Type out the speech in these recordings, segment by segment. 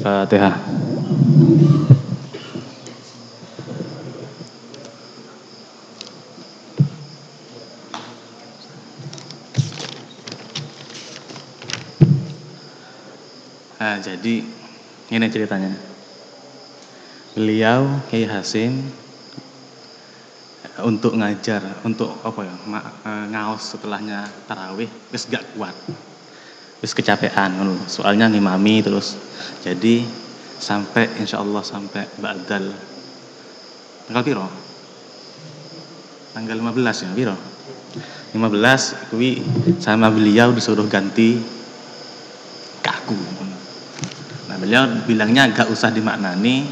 Al-Fatihah. Nah, jadi ini ceritanya. Beliau Kiai Hasim untuk ngajar, untuk apa ya, eh, ngaos setelahnya tarawih, wis gak kuat. Wis kecapean Soalnya ngimami terus. Jadi sampai insya Allah sampai ba'dal tanggal piro? Tanggal 15 ya, piro? 15 kuwi sama beliau disuruh ganti kaku beliau bilangnya gak usah dimaknani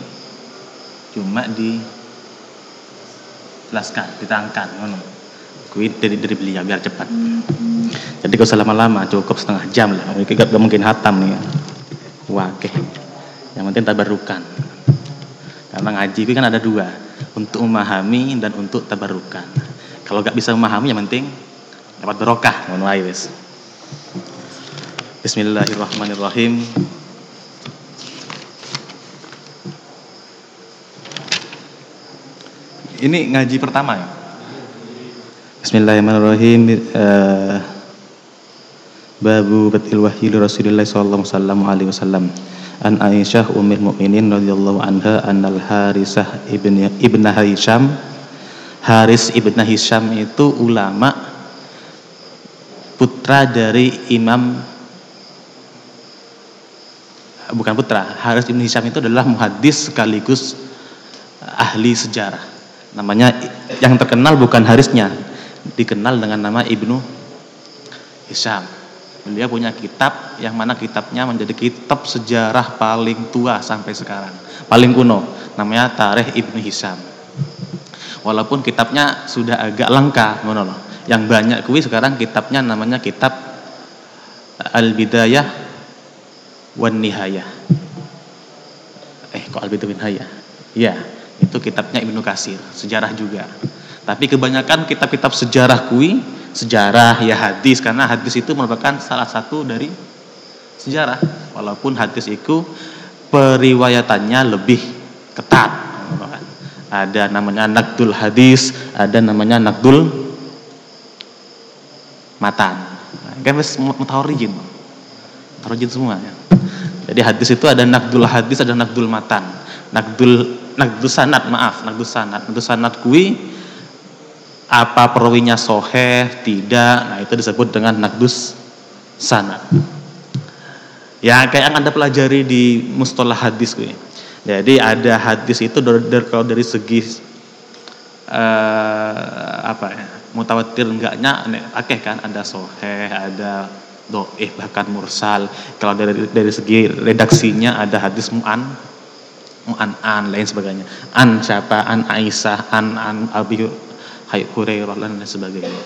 cuma dijelaskan ditangkan ngono kuwi dari dari beliau biar cepat. Jadi kau usah lama-lama cukup setengah jam lah. Mungkin gak mungkin hatam nih. Wakeh. Yang penting tabarukan karena ngaji itu kan ada dua untuk memahami dan untuk tabarukan kalau gak bisa memahami yang penting dapat berokah ngono Bismillahirrahmanirrahim. Ini ngaji pertama ya? Bismillahirrahmanirrahim. Uh, Babu batil wahyi Rasulullah sallallahu alaihi wasallam. An Aisyah ummul mukminin radhiyallahu anha annal Harisah ibn ibn Hisham Haris ibn Hisham itu ulama putra dari Imam bukan putra Haris ibn Hisham itu adalah muhadis sekaligus ahli sejarah namanya yang terkenal bukan Harisnya dikenal dengan nama Ibnu Hisham. Beliau punya kitab yang mana kitabnya menjadi kitab sejarah paling tua sampai sekarang. Paling kuno namanya Tarikh Ibnu Hisham. Walaupun kitabnya sudah agak lengkap ngono yang banyak kuwi sekarang kitabnya namanya kitab Al-Bidayah wan Nihayah. Eh kok Al-Bidayah ya itu kitabnya Ibnu Kasir, sejarah juga. Tapi kebanyakan kitab-kitab sejarah kui, sejarah ya hadis karena hadis itu merupakan salah satu dari sejarah. Walaupun hadis itu periwayatannya lebih ketat. Ada namanya nakdul hadis, ada namanya nakdul matan. Kan mutawarijin. Mutawarijin semua ya. Jadi hadis itu ada nakdul hadis, ada nakdul matan. Nakdul nagdus sanat maaf nagdus sanat nagdus sanat kui apa perwinya soheh? Tidak. Nah itu disebut dengan nagdus sanat ya kayak yang anda pelajari di mustolah hadis kui jadi ada hadis itu dari, dari kalau dari segi uh, apa ya mutawatir enggaknya akeh kan? Ada soheh ada doih bahkan mursal. Kalau dari dari segi redaksinya ada hadis mu'an an an lain sebagainya. An siapa? An Aisyah an an Abi Hurairah dan sebagainya.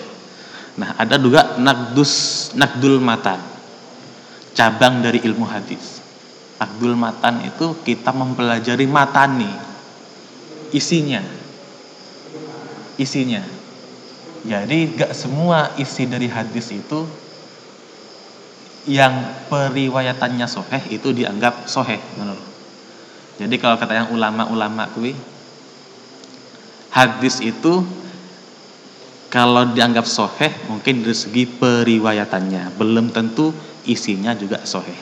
Nah ada juga nakdus nakdul matan. Cabang dari ilmu hadis. Nakdul matan itu kita mempelajari matani. Isinya. Isinya. Jadi gak semua isi dari hadis itu yang periwayatannya soheh itu dianggap soheh menurut jadi kalau kata yang ulama-ulama kuwi hadis itu kalau dianggap soheh mungkin dari segi periwayatannya belum tentu isinya juga soheh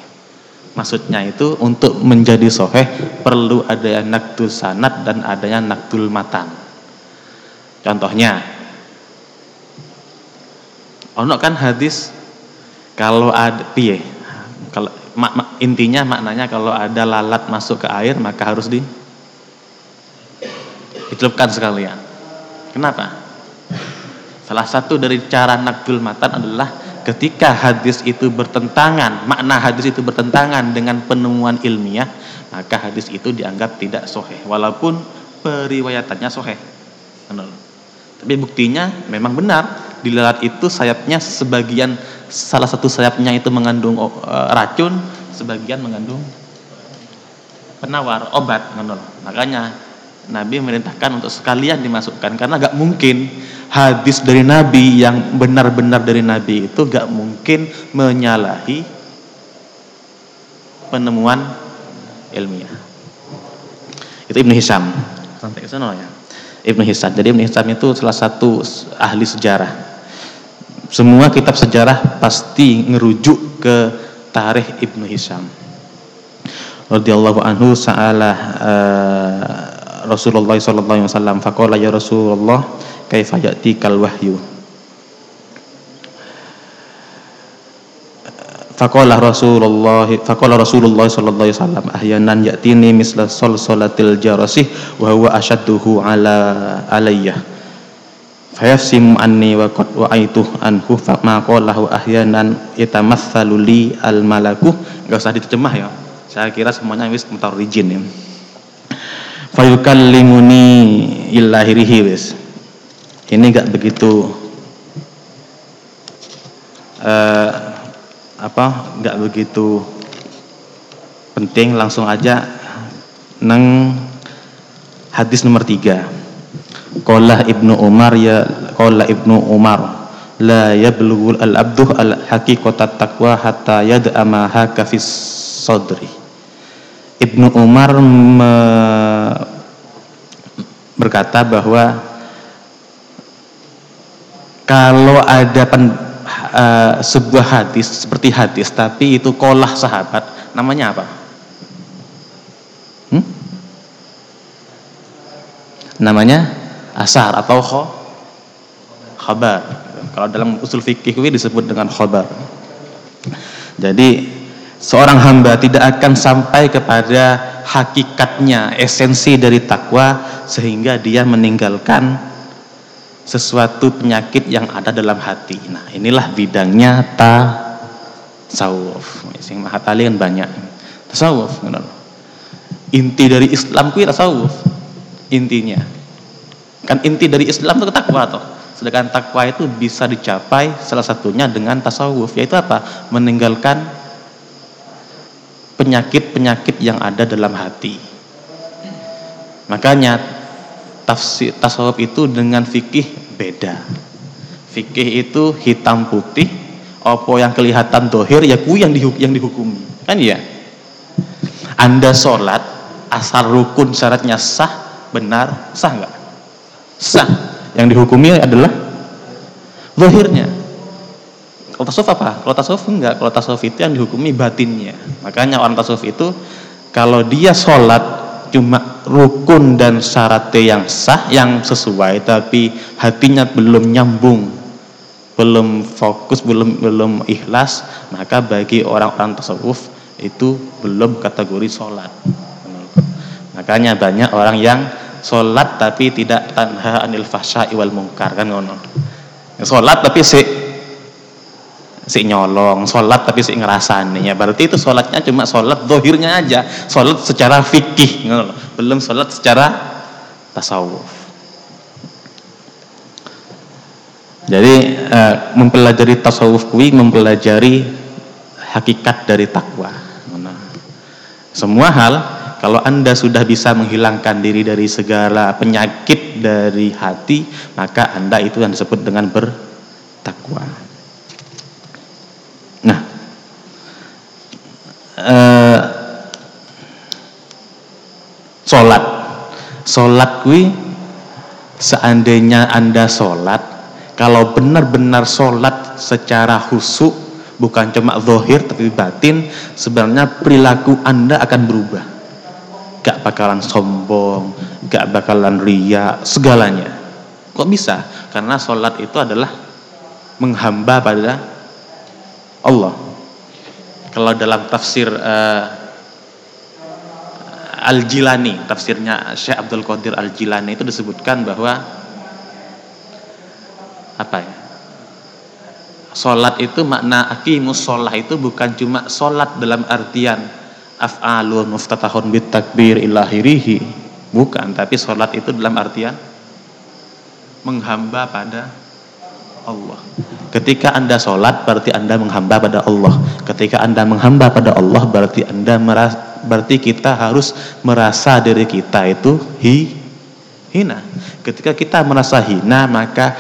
maksudnya itu untuk menjadi soheh perlu ada nakdul sanat dan adanya nakdul matan contohnya ono kan hadis kalau ada piye kalau mak, mak, intinya maknanya kalau ada lalat masuk ke air maka harus di dicelupkan sekalian. Kenapa? Salah satu dari cara nakdul matan adalah ketika hadis itu bertentangan, makna hadis itu bertentangan dengan penemuan ilmiah, maka hadis itu dianggap tidak soheh, walaupun periwayatannya soheh. Tapi buktinya memang benar, di lalat itu sayapnya sebagian salah satu sayapnya itu mengandung uh, racun, sebagian mengandung penawar obat Makanya Nabi merintahkan untuk sekalian dimasukkan karena gak mungkin hadis dari Nabi yang benar-benar dari Nabi itu gak mungkin menyalahi penemuan ilmiah. Itu Ibnu Hisham. Sampai ke sana ya. Ibnu Hisham. Jadi Ibnu Hisham itu salah satu ahli sejarah. Semua kitab sejarah pasti ngerujuk ke tarikh Ibnu Hisham. Radhiyallahu anhu sa'ala uh, Rasulullah sallallahu alaihi wasallam. Faqala ya Rasulullah kaifa ya'tikal wahyu? Faqala Rasulullah faqala Rasulullah sallallahu alaihi wasallam ahyanan ya'tini misla salsalatil jarasih wa huwa ashadduhu ala alayya. Fayafsim anni wa qad wa'aitu anhu fa ma qalahu ahyanan yatamatsalu li al malaku enggak usah diterjemah ya. Saya kira semuanya wis mutarijin ya fayukallimuni illahirihi wis. Ini enggak begitu uh, apa nggak begitu penting langsung aja neng hadis nomor tiga. Qala Ibnu Umar ya Qala Ibnu Umar la yablughul al abdu al haqiqata taqwa hatta yad'ama haka fis sadri Ibnu Umar me, berkata bahwa kalau ada pen, uh, sebuah hadis seperti hadis tapi itu kolah sahabat namanya apa? Hmm? Namanya asar atau kho khabar. Kalau dalam usul fikih disebut dengan khabar. Jadi seorang hamba tidak akan sampai kepada hakikatnya, esensi dari takwa sehingga dia meninggalkan sesuatu penyakit yang ada dalam hati. Nah, inilah bidangnya tasawuf. Sing mahatali kan banyak. Tasawuf, Inti dari Islam kuwi tasawuf. Intinya. Kan inti dari Islam itu takwa toh. Sedangkan takwa itu bisa dicapai salah satunya dengan tasawuf, yaitu apa? Meninggalkan penyakit-penyakit yang ada dalam hati. Makanya tafsir tasawuf itu dengan fikih beda. Fikih itu hitam putih, apa yang kelihatan dohir ya ku yang dihukum yang dihukumi. Kan ya? Anda sholat asal rukun syaratnya sah, benar, sah enggak? Sah. Yang dihukumi adalah dohirnya. Kalau tasawuf apa? Kalau tasawuf enggak. Kalau tasawuf itu yang dihukumi batinnya. Makanya orang tasawuf itu kalau dia sholat cuma rukun dan syaratnya yang sah yang sesuai tapi hatinya belum nyambung belum fokus belum belum ikhlas maka bagi orang-orang tasawuf itu belum kategori sholat makanya banyak orang yang sholat tapi tidak tanha anil fahsya iwal mungkar kan ngono sholat tapi si si nyolong, sholat tapi si ngerasani ya berarti itu sholatnya cuma sholat dohirnya aja, sholat secara fikih, belum sholat secara tasawuf. Jadi uh, mempelajari tasawuf kui mempelajari hakikat dari takwa. Semua hal kalau Anda sudah bisa menghilangkan diri dari segala penyakit dari hati, maka Anda itu yang disebut dengan bertakwa. eh, sholat sholat kui seandainya anda sholat kalau benar-benar sholat secara husuk bukan cuma zohir tapi batin sebenarnya perilaku anda akan berubah. Gak bakalan sombong gak bakalan ria segalanya. Kok bisa? Karena sholat itu adalah menghamba pada Allah. Kalau dalam tafsir uh, Al-Jilani, tafsirnya Syekh Abdul Qadir Al-Jilani itu disebutkan bahwa apa ya? Salat itu makna aqimus shalah itu bukan cuma salat dalam artian af'alun muftatahun bit takbir ilahirihi. Bukan, tapi salat itu dalam artian menghamba pada Allah. Ketika Anda sholat berarti Anda menghamba pada Allah. Ketika Anda menghamba pada Allah berarti Anda merasa, berarti kita harus merasa diri kita itu hi, hina. Ketika kita merasa hina maka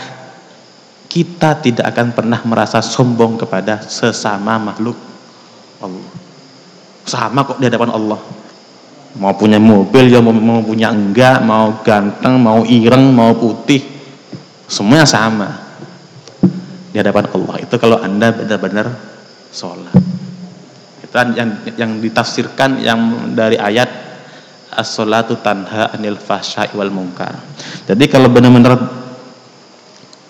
kita tidak akan pernah merasa sombong kepada sesama makhluk Allah. Sama kok di hadapan Allah. Mau punya mobil ya mau, mau punya enggak, mau ganteng, mau ireng, mau putih, semuanya sama di hadapan Allah. Itu kalau Anda benar-benar sholat. Itu yang yang ditafsirkan yang dari ayat as-salatu tanha anil fahsya'i wal munkar. Jadi kalau benar-benar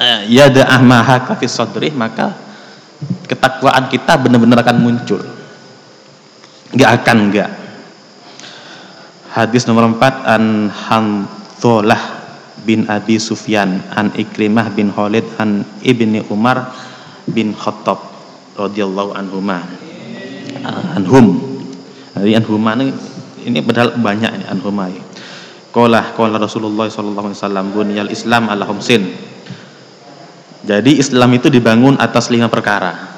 eh, ya da'ah maha kafi sadri maka ketakwaan kita benar-benar akan muncul. Enggak akan enggak. Hadis nomor 4 an Hamdullah bin Abi Sufyan an Ikrimah bin Khalid an Ibni Umar bin Khattab radhiyallahu anhuma. Anhum. Jadi anhuma ini ini padahal banyak ini anhuma Qala qala Rasulullah sallallahu alaihi wasallam bunyal Islam ala khamsin jadi Islam itu dibangun atas lima perkara.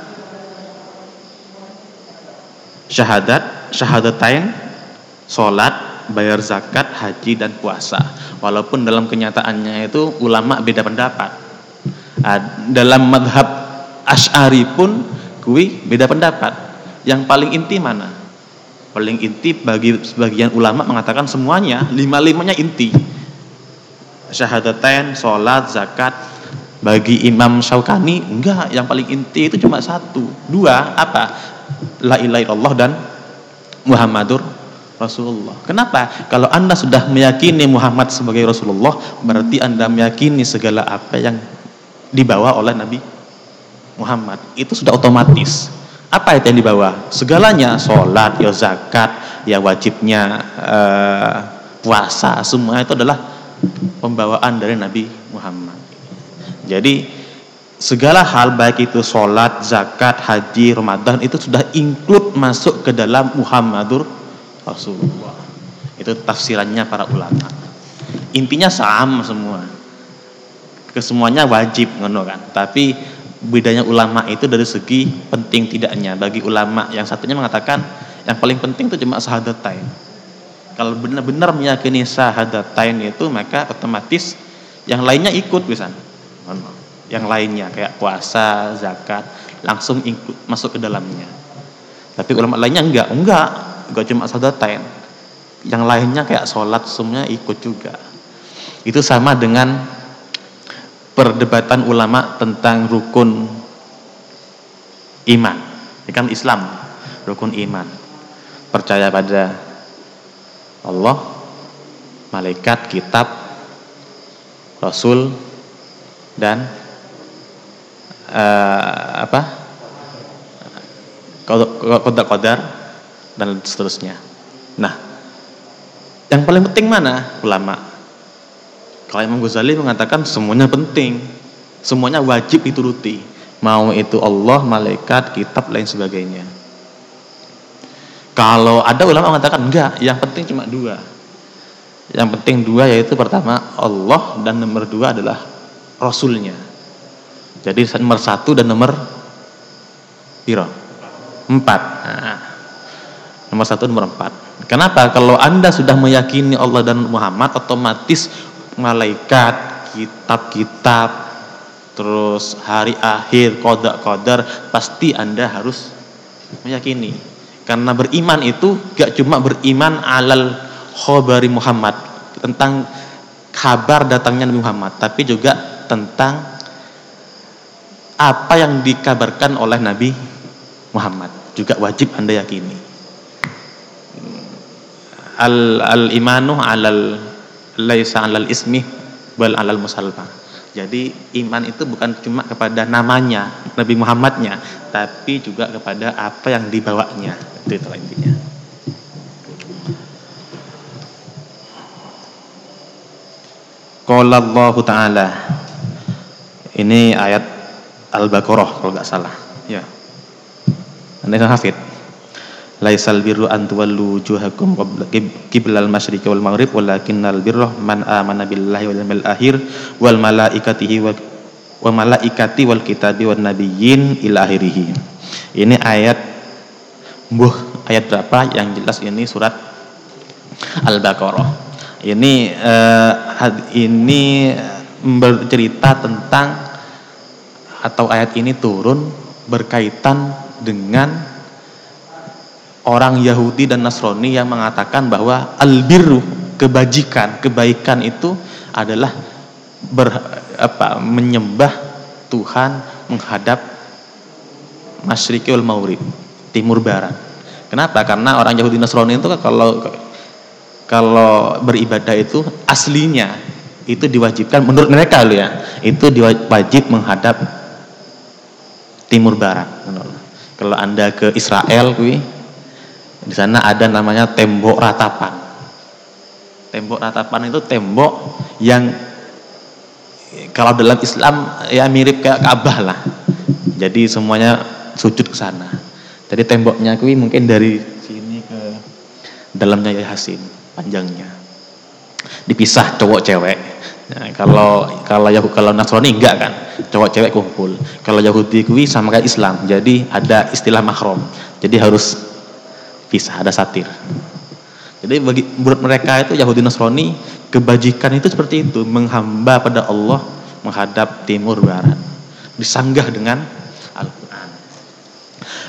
Syahadat syahadatain salat bayar zakat, haji dan puasa. Walaupun dalam kenyataannya itu ulama beda pendapat. Dalam madhab Ash'ari pun kui beda pendapat. Yang paling inti mana? Paling inti bagi sebagian ulama mengatakan semuanya, lima-limanya inti. Syahadatain, sholat, zakat, bagi Imam Syaukani enggak, yang paling inti itu cuma satu. Dua, apa? La ilaha illallah dan Muhammadur Rasulullah. Kenapa? Kalau Anda sudah meyakini Muhammad sebagai Rasulullah, berarti Anda meyakini segala apa yang dibawa oleh Nabi Muhammad. Itu sudah otomatis. Apa itu yang dibawa? Segalanya, sholat, ya zakat, ya wajibnya uh, puasa, semua itu adalah pembawaan dari Nabi Muhammad. Jadi segala hal baik itu sholat, zakat, haji, Ramadan itu sudah include masuk ke dalam Muhammadur Rasulullah. Itu tafsirannya para ulama. Intinya sama semua. Kesemuanya wajib ngono kan. Tapi bedanya ulama itu dari segi penting tidaknya. Bagi ulama yang satunya mengatakan yang paling penting itu cuma sahadatain. Kalau benar-benar meyakini sahadatain itu maka otomatis yang lainnya ikut bisa. Yang lainnya kayak puasa, zakat langsung ikut masuk ke dalamnya. Tapi ulama lainnya enggak, enggak gak cuma sadatain yang lainnya kayak sholat semuanya ikut juga. Itu sama dengan perdebatan ulama tentang rukun iman. Ini kan Islam rukun iman. Percaya pada Allah malaikat kitab rasul dan uh, apa? Kodar-kodar dan seterusnya. Nah, yang paling penting mana? Ulama. Kalau Imam Ghazali mengatakan semuanya penting, semuanya wajib dituruti. Mau itu Allah, malaikat, kitab, lain sebagainya. Kalau ada ulama mengatakan enggak, yang penting cuma dua. Yang penting dua yaitu pertama Allah dan nomor dua adalah Rasulnya. Jadi nomor satu dan nomor piro? Empat. Nah, Nomor satu, nomor empat. Kenapa? Kalau anda sudah meyakini Allah dan Muhammad, otomatis malaikat, kitab-kitab, terus hari akhir, kodar-kodar, pasti anda harus meyakini. Karena beriman itu gak cuma beriman alal khobari Muhammad tentang kabar datangnya Nabi Muhammad, tapi juga tentang apa yang dikabarkan oleh Nabi Muhammad juga wajib anda yakini al al imanu alal laisa alal ismi bal alal musalma. Jadi iman itu bukan cuma kepada namanya Nabi Muhammadnya, tapi juga kepada apa yang dibawanya. Itu itu intinya. Qala Allah Ta'ala Ini ayat Al-Baqarah kalau nggak salah Ya Anda hafid laisal birru an tuwallu wujuhakum qiblal masyriqi wal maghrib walakinnal birra man amana billahi wal yawmil akhir wal malaikatihi wa wa malaikati wal kitabi wan nabiyyin ila akhirih. Ini ayat buh ayat berapa yang jelas ini surat Al-Baqarah. Ini uh, ini bercerita tentang atau ayat ini turun berkaitan dengan orang Yahudi dan Nasrani yang mengatakan bahwa albirru kebajikan, kebaikan itu adalah ber, apa, menyembah Tuhan menghadap Masyriqi wal Maurib, timur barat. Kenapa? Karena orang Yahudi Nasrani itu kalau kalau beribadah itu aslinya itu diwajibkan menurut mereka loh ya, itu diwajib menghadap timur barat. Kalau Anda ke Israel kui, di sana ada namanya tembok ratapan. Tembok ratapan itu tembok yang kalau dalam Islam ya mirip kayak Ka'bah lah. Jadi semuanya sujud ke sana. Jadi temboknya kui mungkin dari sini ke dalamnya Yasin panjangnya. Dipisah cowok cewek. Nah, kalau kalau Yahudi kalau Nasrani enggak kan, cowok cewek kumpul. Kalau Yahudi kui sama kayak Islam, jadi ada istilah mahram. Jadi harus pisah, ada satir. Jadi bagi menurut mereka itu Yahudi Nasrani kebajikan itu seperti itu, menghamba pada Allah menghadap timur barat. Disanggah dengan Al-Qur'an.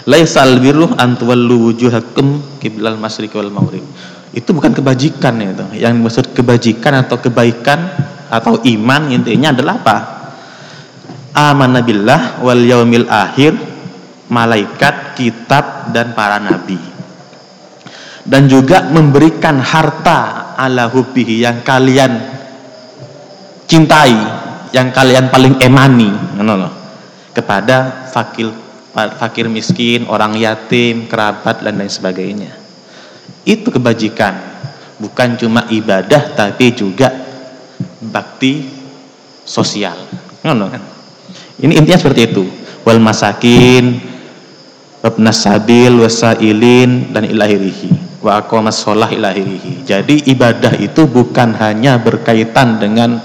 Laisal birru an tuwallu wujuhakum qiblal masyriqi wal maghrib. Itu bukan kebajikan ya itu. Yang dimaksud kebajikan atau kebaikan atau iman intinya adalah apa? Amanah billah wal yaumil akhir, malaikat, kitab dan para nabi. Dan juga memberikan harta ala hubbihi yang kalian cintai, yang kalian paling emani, kepada fakir fakir miskin, orang yatim, kerabat dan lain sebagainya. Itu kebajikan, bukan cuma ibadah tapi juga bakti sosial. Ini intinya seperti itu. Wal masakin, wabnas sabil, wasailin dan ilahirihi. Wa aqamas sholah ilahirihi. Jadi ibadah itu bukan hanya berkaitan dengan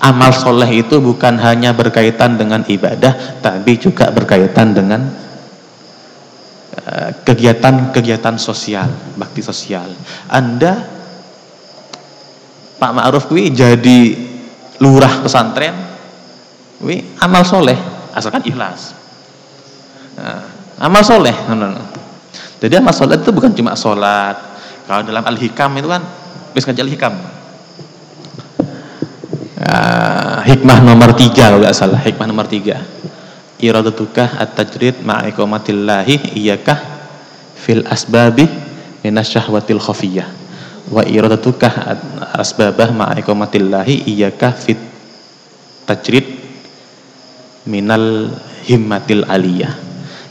amal soleh itu bukan hanya berkaitan dengan ibadah, tapi juga berkaitan dengan eh, kegiatan-kegiatan sosial, bakti sosial. Anda Pak Ma'ruf kuwi jadi lurah pesantren kuwi amal soleh asalkan ikhlas nah, amal soleh jadi amal soleh itu bukan cuma sholat. Kalau dalam al-hikam itu kan wis kaji al-hikam. Uh, hikmah nomor tiga kalau nggak salah hikmah nomor tiga. Iradatuka at-tajrid ma'iqamatillahi iyakah fil asbabi minasyahwatil khafiyah. Wa iradatuka asbabah ma'iqamatillahi iyyaka fit tajrid minal himmatil aliyah.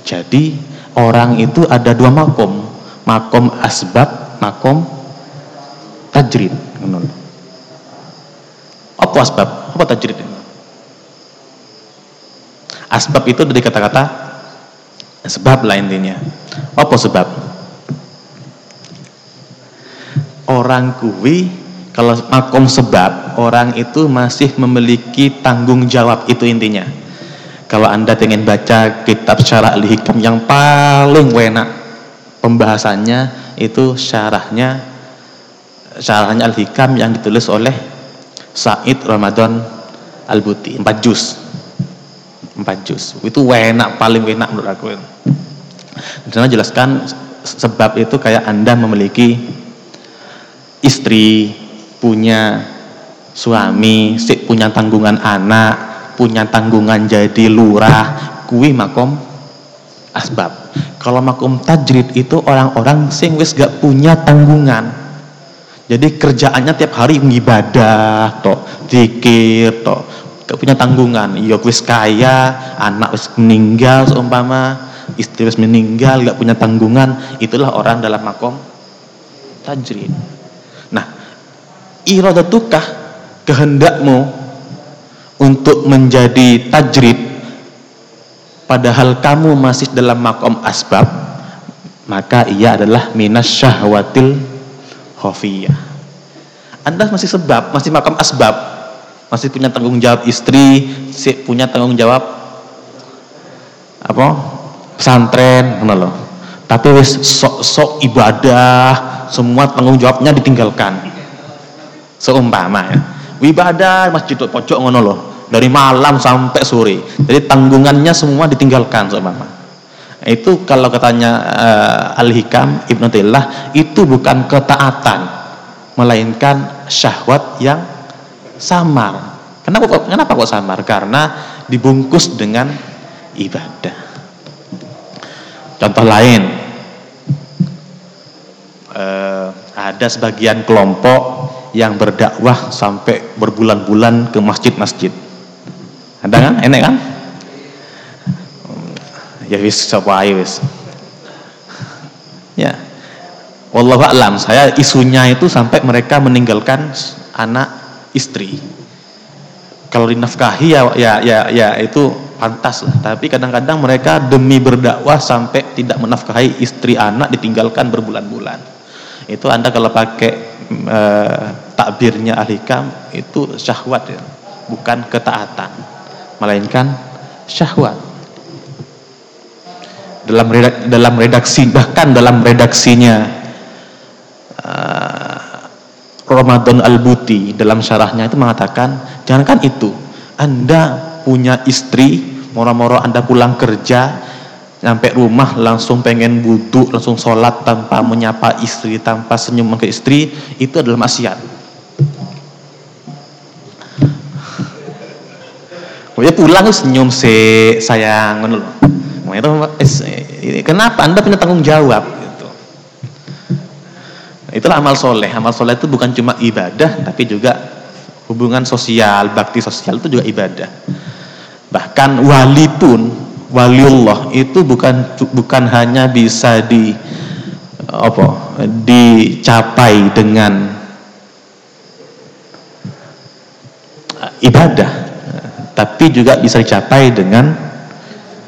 Jadi orang itu ada dua makom, makom asbab, makom tajrid. Apa asbab? Apa tajrid? Asbab itu dari kata-kata sebab lah intinya. Apa sebab? orang kuwi kalau makom sebab orang itu masih memiliki tanggung jawab itu intinya kalau anda ingin baca kitab syarah al-hikam yang paling enak pembahasannya itu syarahnya syarahnya al-hikam yang ditulis oleh Said Ramadan Al-Buti. Empat juz. Empat juz. Itu enak paling enak menurut aku Karena jelaskan sebab itu kayak anda memiliki istri, punya suami, si punya tanggungan anak, punya tanggungan jadi lurah, kuwi makom asbab. Kalau makom tajrid itu orang-orang sing wis gak punya tanggungan. Jadi kerjaannya tiap hari ngibadah, toh, zikir, toh, gak punya tanggungan. Ya wis kaya, anak wis meninggal seumpama, istri wis meninggal, gak punya tanggungan, itulah orang dalam makom tajrid iradatukah kehendakmu untuk menjadi tajrid padahal kamu masih dalam makom asbab maka ia adalah minas syahwatil khofiyah anda masih sebab, masih makam asbab masih punya tanggung jawab istri punya tanggung jawab apa? Pesantren loh tapi wis sok sok ibadah semua tanggung jawabnya ditinggalkan. Seumpama ya wibadah masjid pojok ngono loh dari malam sampai sore jadi tanggungannya semua ditinggalkan seumpama Itu kalau katanya uh, Al-Hikam Ibnu Tillah itu bukan ketaatan, melainkan syahwat yang samar. Kenapa kok kenapa kok samar? Karena dibungkus dengan ibadah. Contoh lain, uh, ada sebagian kelompok yang berdakwah sampai berbulan-bulan ke masjid-masjid. Ada kan? Enak kan? Ya wis sapa ae wis. Ya. Wallahu a'lam, saya isunya itu sampai mereka meninggalkan anak istri. Kalau dinafkahi ya ya ya, ya itu pantas lah. Tapi kadang-kadang mereka demi berdakwah sampai tidak menafkahi istri anak ditinggalkan berbulan-bulan. Itu Anda kalau pakai e, takbirnya ahli kam itu syahwat ya, bukan ketaatan, melainkan syahwat. Dalam redak, dalam redaksi bahkan dalam redaksinya uh, Ramadan Al-Buti dalam syarahnya itu mengatakan jangankan itu Anda punya istri moro-moro Anda pulang kerja sampai rumah langsung pengen buduk langsung sholat tanpa menyapa istri tanpa senyum ke istri itu adalah maksiat Pokoknya pulang senyum si sayang ngono itu kenapa Anda punya tanggung jawab gitu. Itulah amal soleh. Amal soleh itu bukan cuma ibadah tapi juga hubungan sosial, bakti sosial itu juga ibadah. Bahkan wali pun waliullah itu bukan bukan hanya bisa di apa dicapai dengan ibadah tapi juga bisa dicapai dengan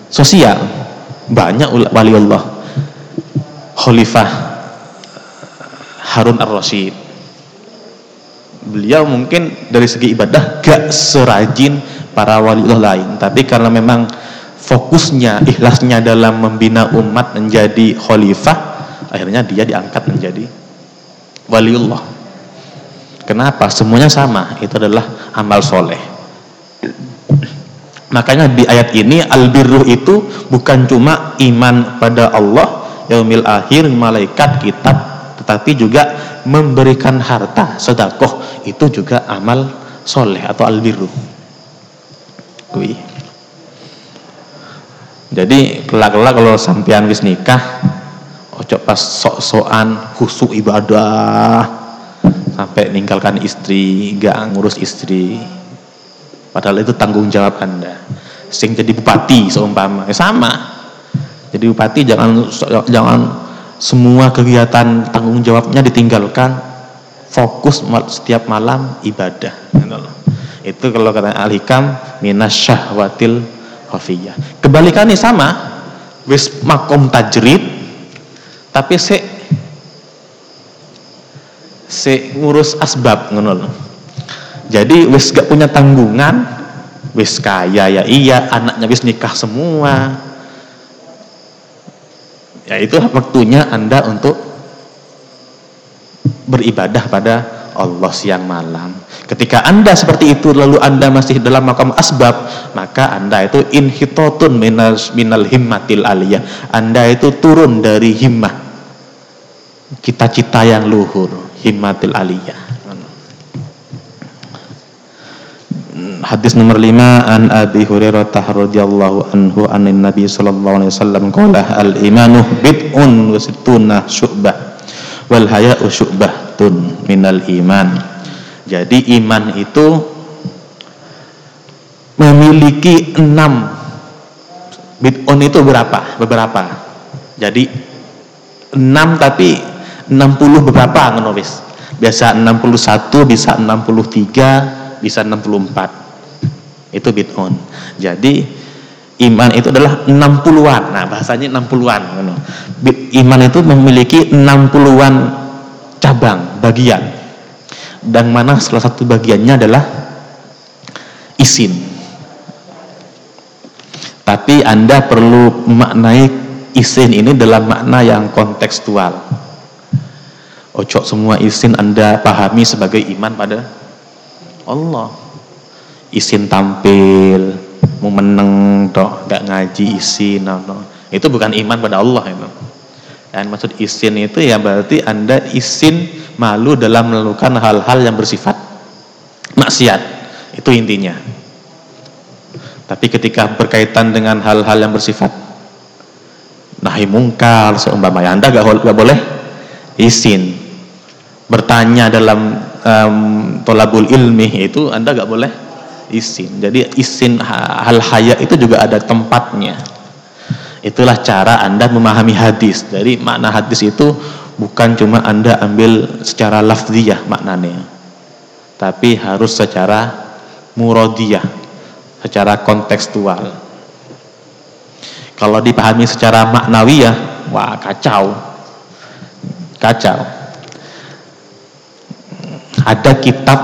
sosial. Banyak wali Allah. Khalifah Harun Ar-Rasyid. Beliau mungkin dari segi ibadah gak serajin para wali Allah lain, tapi karena memang fokusnya, ikhlasnya dalam membina umat menjadi khalifah, akhirnya dia diangkat menjadi waliullah. Kenapa? Semuanya sama, itu adalah amal soleh. Makanya di ayat ini albirruh itu bukan cuma iman pada Allah, yaumil akhir, malaikat, kitab, tetapi juga memberikan harta, sedekah itu juga amal soleh atau albirruh. Kui. Jadi kelak-kelak kalau sampean wis nikah, ojo pas sok-sokan khusuk ibadah sampai ninggalkan istri, gak ngurus istri, Padahal itu tanggung jawab Anda. Sing jadi bupati seumpama, ya sama. Jadi bupati jangan jangan semua kegiatan tanggung jawabnya ditinggalkan, fokus setiap malam ibadah. Itu kalau kata Al-Hikam minas syahwatil khafiyah. Kebalikannya sama, wis makom tajrid tapi se se ngurus asbab ngono jadi wis gak punya tanggungan, wis kaya ya iya, anaknya wis nikah semua. Ya itu waktunya Anda untuk beribadah pada Allah siang malam. Ketika Anda seperti itu lalu Anda masih dalam makam asbab, maka Anda itu inhitotun minal, minal himmatil aliyah. Anda itu turun dari himmah. Cita-cita yang luhur, himmatil aliyah. Hadis nomor 5 an Abi Hurairah radhiyallahu anhu anin Nabi sallallahu alaihi wasallam qala al imanu bid'un wa sittuna syu'bah wal haya'u syu'batun minal iman. Jadi iman itu memiliki enam bid'un itu berapa? Beberapa. Jadi enam tapi 60 beberapa ngono wis. Biasa 61, bisa 63, bisa 64 itu bid'un. Jadi iman itu adalah 60-an. Nah, bahasanya 60-an Iman itu memiliki 60-an cabang, bagian. Dan mana salah satu bagiannya adalah isin. Tapi Anda perlu memaknai isin ini dalam makna yang kontekstual. Ocok semua isin Anda pahami sebagai iman pada Allah isin tampil mau meneng toh gak ngaji isin no. Itu bukan iman pada Allah itu. Dan maksud isin itu ya berarti Anda isin malu dalam melakukan hal-hal yang bersifat maksiat. Itu intinya. Tapi ketika berkaitan dengan hal-hal yang bersifat nahi mungkar seumpamanya Anda gak, boleh izin bertanya dalam um, tolabul ilmi itu Anda gak boleh izin. Jadi izin hal haya itu juga ada tempatnya. Itulah cara Anda memahami hadis. Dari makna hadis itu bukan cuma Anda ambil secara lafziyah maknanya. Tapi harus secara murodiyah, secara kontekstual. Kalau dipahami secara maknawiyah, wah kacau. Kacau. Ada kitab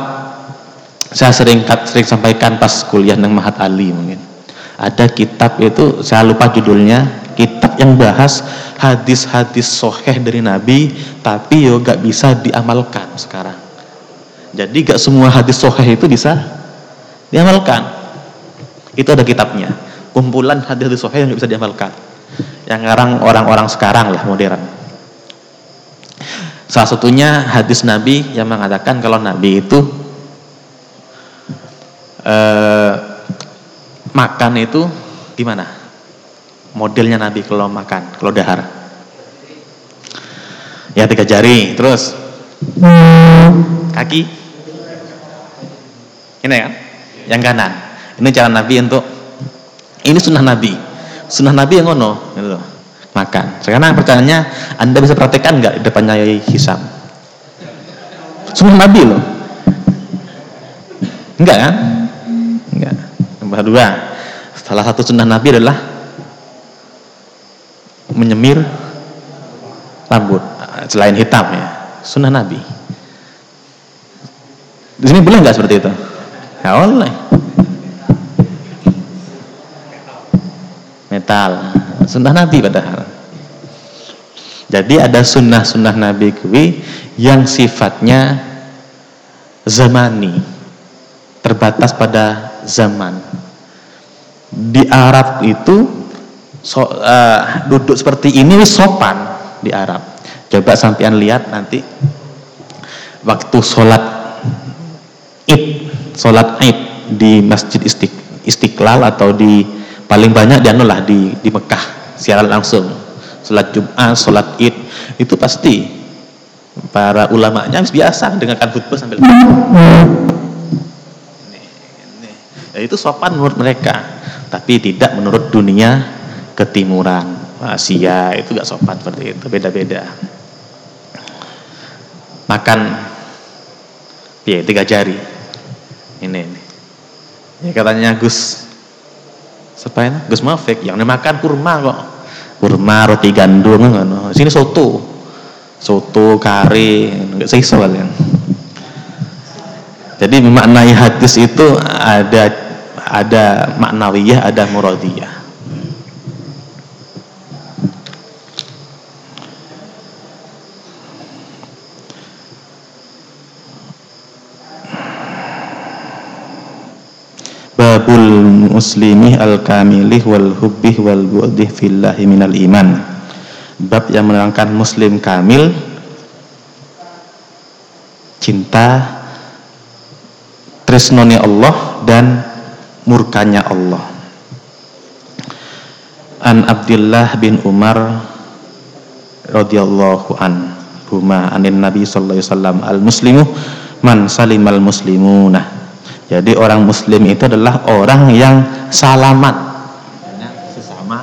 saya sering sering sampaikan pas kuliah nang Mahat Ali mungkin. Ada kitab itu saya lupa judulnya kitab yang bahas hadis-hadis soheh dari Nabi tapi yo gak bisa diamalkan sekarang. Jadi gak semua hadis soheh itu bisa diamalkan. Itu ada kitabnya. Kumpulan hadis-hadis soheh yang gak bisa diamalkan. Yang sekarang orang-orang sekarang lah modern. Salah satunya hadis Nabi yang mengatakan kalau Nabi itu eh, makan itu gimana? Modelnya Nabi kalau makan, kalau dahar. Ya tiga jari, terus kaki. Ini kan? Yang kanan. Ini cara Nabi untuk ini sunnah Nabi. Sunnah Nabi yang ngono, gitu. Makan. Sekarang pertanyaannya, Anda bisa praktekkan nggak depannya Yai Hisam? Sunnah Nabi loh. Enggak kan? Nomor dua, salah satu sunnah Nabi adalah menyemir rambut selain hitam ya. Sunnah Nabi. Di sini boleh nggak seperti itu? Ya boleh. Metal. Sunnah Nabi padahal. Jadi ada sunnah-sunnah Nabi kuwi yang sifatnya zamani. Terbatas pada zaman. Di Arab itu so, uh, duduk seperti ini sopan di Arab. Coba sampean lihat nanti waktu sholat id, sholat id di Masjid Istiqlal atau di paling banyak di lah di di Mekah secara langsung sholat Jumat, sholat id itu pasti para ulamanya biasa dengarkan khutbah sambil Ya, itu sopan menurut mereka, tapi tidak menurut dunia ketimuran. Asia itu gak sopan seperti itu, beda-beda. Makan ya tiga jari. Ini, ini. Ya katanya Gus siapa ini? Gus Mafik yang makan kurma kok. Kurma roti gandum ngono. Sini soto. Soto kari, enggak sisa kalian. Jadi memaknai hadis itu ada ada maknawiyah, ada muradiyah. Babul muslimi al-kamilih wal hubbih wal bu'dih fillahi minal iman. Bab yang menerangkan muslim kamil cinta tresnoni Allah dan murkanya Allah. An Abdullah bin Umar radhiyallahu an huma anin Nabi sallallahu alaihi wasallam al muslimu man salimal muslimuna. Jadi orang muslim itu adalah orang yang salaman sesama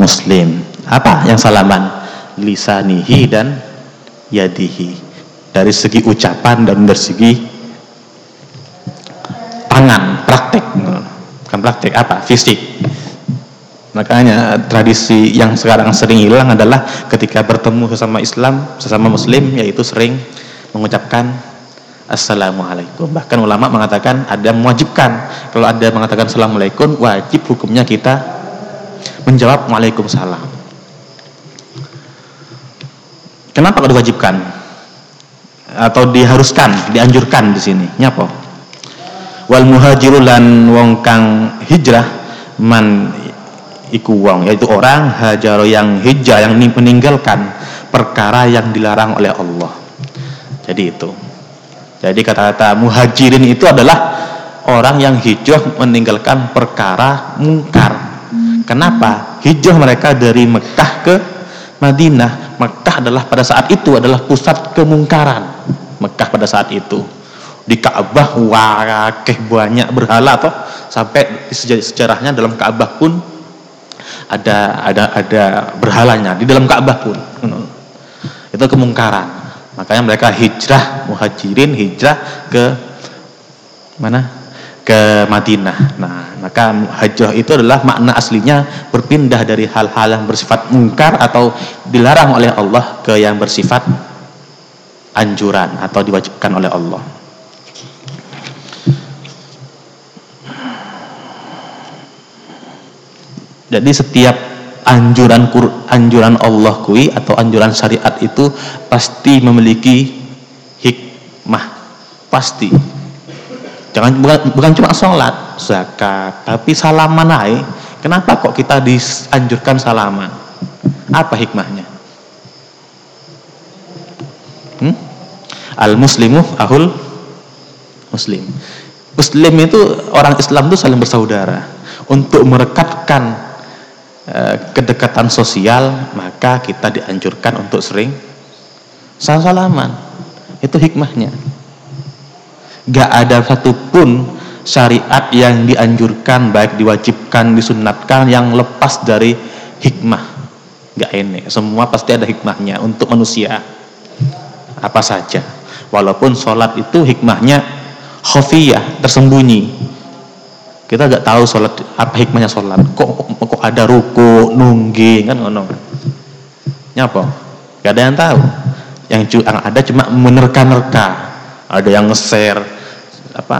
muslim. Apa yang salaman? Lisanihi dan yadihi. Dari segi ucapan dan dari segi tangan, praktek. Bukan praktek apa? Fisik. Makanya tradisi yang sekarang sering hilang adalah ketika bertemu sesama Islam, sesama Muslim, yaitu sering mengucapkan Assalamualaikum. Bahkan ulama mengatakan ada mewajibkan. Kalau ada mengatakan Assalamualaikum, wajib hukumnya kita menjawab Waalaikumsalam. Kenapa kalau diwajibkan? Atau diharuskan, dianjurkan di sini? Nyapa? Wal muhajiru lan wong kang hijrah man iku wong yaitu orang hajar yang hijrah yang meninggalkan perkara yang dilarang oleh Allah. Jadi itu. Jadi kata-kata muhajirin itu adalah orang yang hijrah meninggalkan perkara mungkar. Kenapa? Hijrah mereka dari Mekah ke Madinah. Mekah adalah pada saat itu adalah pusat kemungkaran. Mekah pada saat itu di Ka'bah wakeh banyak berhala toh. Sampai sejarahnya dalam Ka'bah pun ada ada ada berhalanya di dalam Ka'bah pun. Itu kemungkaran. Makanya mereka hijrah muhajirin hijrah ke mana? Ke Madinah. Nah maka hijrah itu adalah makna aslinya berpindah dari hal-hal yang bersifat mungkar atau dilarang oleh Allah ke yang bersifat anjuran atau diwajibkan oleh Allah Jadi setiap anjuran anjuran Allah kui atau anjuran syariat itu pasti memiliki hikmah, pasti. Jangan bukan, bukan cuma sholat, zakat, tapi salaman naik. Kenapa kok kita dianjurkan salaman? Apa hikmahnya? Hmm? Al muslimu ahul muslim. Muslim itu orang Islam itu saling bersaudara. Untuk merekatkan kedekatan sosial maka kita dianjurkan untuk sering salam salaman itu hikmahnya. Gak ada satupun syariat yang dianjurkan baik diwajibkan disunatkan yang lepas dari hikmah. Gak enek semua pasti ada hikmahnya untuk manusia. Apa saja. Walaupun sholat itu hikmahnya khofiyah tersembunyi kita nggak tahu sholat apa hikmahnya sholat. Kok kok ada ruku, nunggi kan ngono. Nyapa? Gak ada yang tahu. Yang, yang ada cuma menerka-nerka. Ada yang nge-share apa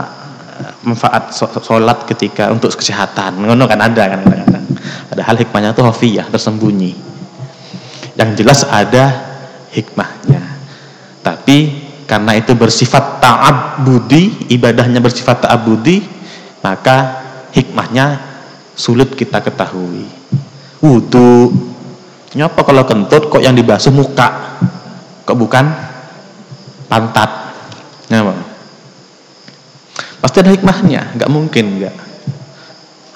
manfaat sholat ketika untuk kesehatan. Ngono kan ada kan kadang-kadang. Padahal hikmahnya itu hafiyah, tersembunyi. Yang jelas ada hikmahnya. Tapi karena itu bersifat ta'abudi, ibadahnya bersifat ta'abudi, maka hikmahnya sulit kita ketahui. Wudhu, nyapa kalau kentut kok yang dibasuh muka, kok bukan pantat? Nyapa? Pasti ada hikmahnya, nggak mungkin nggak.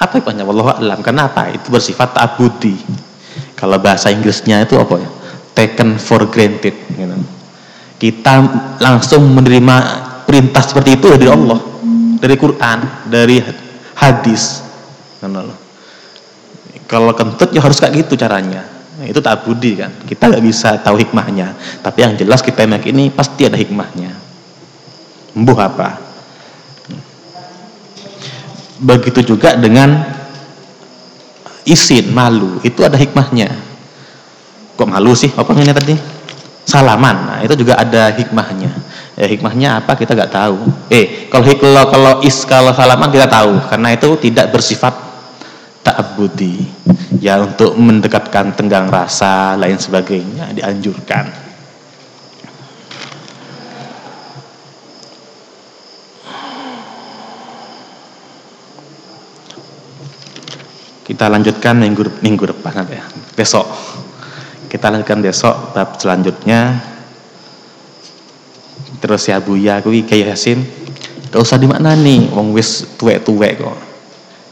Apa hikmahnya? Wallahu a'lam. Kenapa? Itu bersifat abudi. Kalau bahasa Inggrisnya itu apa ya? Taken for granted. Gitu. Kita langsung menerima perintah seperti itu dari Allah dari Quran, dari hadis. Kalau kentut ya harus kayak gitu caranya. Nah, itu tak budi kan. Kita nggak bisa tahu hikmahnya. Tapi yang jelas kita ini pasti ada hikmahnya. Embuh apa? Begitu juga dengan isin, malu. Itu ada hikmahnya. Kok malu sih? Apa ini tadi? Salaman. Nah, itu juga ada hikmahnya Ya, hikmahnya apa kita nggak tahu. Eh, kalau kalau kalau is kalau salaman kita tahu karena itu tidak bersifat ta'abbudi. Ya untuk mendekatkan tenggang rasa lain sebagainya dianjurkan. Kita lanjutkan minggu minggu depan ya. Besok. Kita lanjutkan besok bab selanjutnya terus ya Buya kuwi kayak Yasin gak usah dimaknani wong wis tuwek-tuwek kok.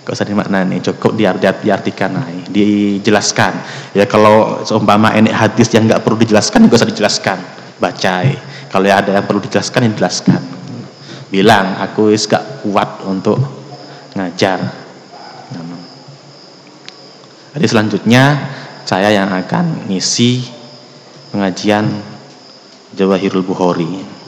Gak usah dimaknani cukup diar diartikan aja dijelaskan. Ya kalau seumpama ini hadis yang gak perlu dijelaskan gak usah dijelaskan. Bacai kalau ya ada yang perlu dijelaskan yang dijelaskan. Bilang aku wis gak kuat untuk ngajar. Jadi selanjutnya saya yang akan ngisi pengajian Jawahirul Bukhari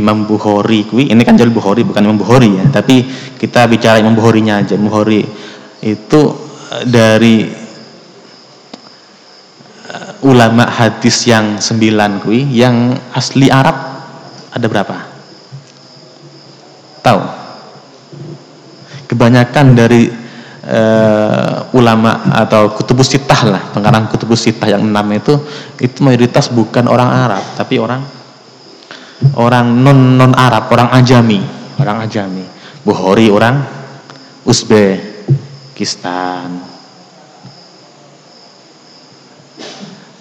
Imam Bukhari. Kui ini kan jalur Bukhari bukan Imam Bukhari ya. Tapi kita bicara Imam Bukharinya aja Bukhari. Itu eh, dari uh, ulama hadis yang sembilan kui yang asli Arab ada berapa? Tahu? Kebanyakan dari uh, ulama atau kutubus sitah lah pengarang kutubus sitah yang enam itu itu mayoritas bukan orang Arab tapi orang orang non non Arab, orang Ajami, orang Ajami. Bukhari orang Uzbe, Uzbekistan.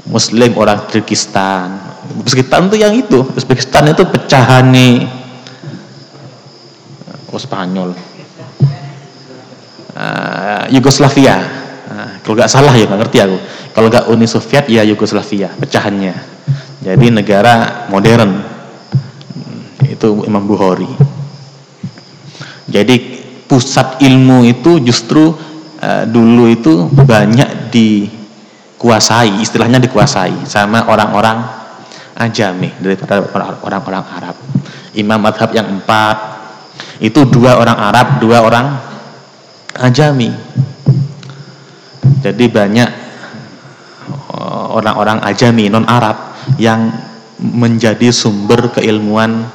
Muslim orang Kyrgyzstan. Uzbekistan itu yang itu. Uzbekistan itu pecahan nih. Oh Spanyol. Uh, Yugoslavia. Uh, kalau nggak salah ya nggak ngerti aku. Kalau nggak Uni Soviet ya Yugoslavia pecahannya. Jadi negara modern. Itu Imam Bukhari. Jadi pusat ilmu itu justru uh, dulu itu banyak dikuasai, istilahnya dikuasai sama orang-orang ajami daripada orang-orang Arab. Imam madhab yang empat itu dua orang Arab, dua orang ajami. Jadi banyak eh, orang-orang ajami non Arab yang menjadi sumber keilmuan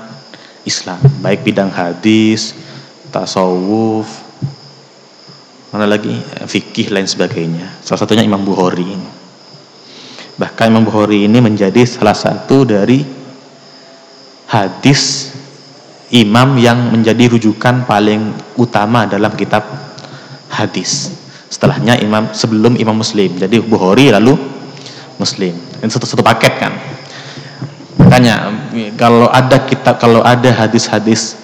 Islam, baik bidang hadis, tasawuf, mana lagi fikih lain sebagainya. Salah satunya Imam Bukhari. Bahkan Imam Bukhari ini menjadi salah satu dari hadis imam yang menjadi rujukan paling utama dalam kitab hadis. Setelahnya imam sebelum Imam Muslim. Jadi Bukhari lalu Muslim. Ini satu-satu paket kan. Makanya kalau ada kitab kalau ada hadis-hadis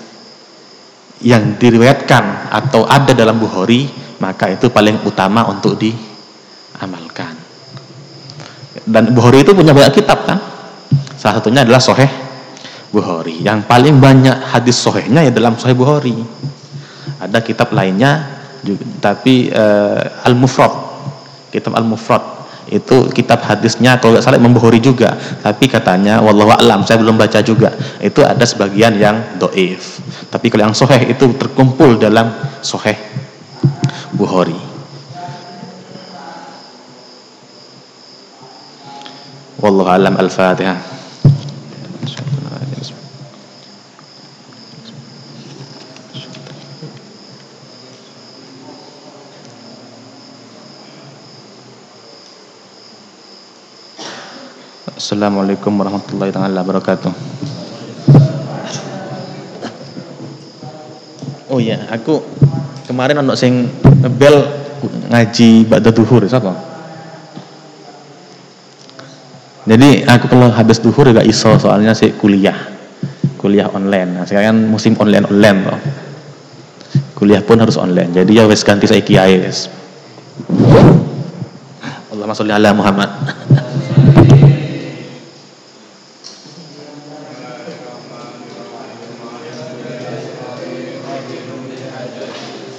yang diriwayatkan atau ada dalam Bukhari maka itu paling utama untuk diamalkan. Dan Bukhari itu punya banyak kitab kan? Salah satunya adalah Soheh Bukhari. Yang paling banyak hadis Sohehnya ya dalam Soheh Bukhari. Ada kitab lainnya tapi uh, Al-Mufrad. Kitab Al-Mufrad itu kitab hadisnya kalau nggak salah Imam Bukhari juga. Tapi katanya wallahu alam saya belum baca juga. Itu ada sebagian yang doif. Tapi kalau yang soheh itu terkumpul dalam soheh Bukhari. Wallahu alam al-fatihah Assalamualaikum warahmatullahi wabarakatuh. Oh iya, aku kemarin ono sing bel ngaji ba'da duhur siapa? Jadi aku kalau habis duhur gak iso soalnya sih kuliah. Kuliah online. Nah, sekarang kan musim online-online loh. Kuliah pun harus online. Jadi ya wes ganti saya kiai wes. Allahumma sholli ala Muhammad.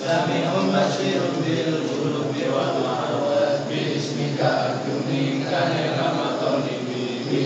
فمنهم بشير بالقلوب والمعروف باسمك أرجو منك نعم طالبي